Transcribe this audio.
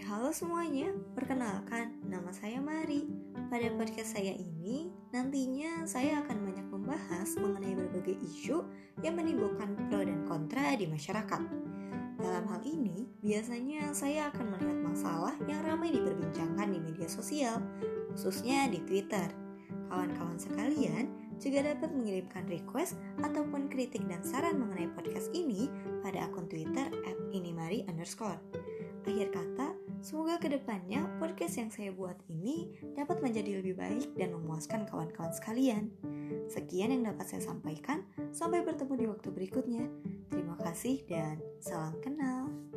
Halo semuanya, perkenalkan nama saya Mari. Pada podcast saya ini, nantinya saya akan banyak membahas mengenai berbagai isu yang menimbulkan pro dan kontra di masyarakat. Dalam hal ini, biasanya saya akan melihat masalah yang ramai diperbincangkan di media sosial, khususnya di Twitter. Kawan-kawan sekalian juga dapat mengirimkan request ataupun kritik dan saran mengenai podcast ini pada akun Twitter @inimari. Akhir kata, semoga ke depannya podcast yang saya buat ini dapat menjadi lebih baik dan memuaskan kawan-kawan sekalian. Sekian yang dapat saya sampaikan, sampai bertemu di waktu berikutnya. Terima kasih dan salam kenal.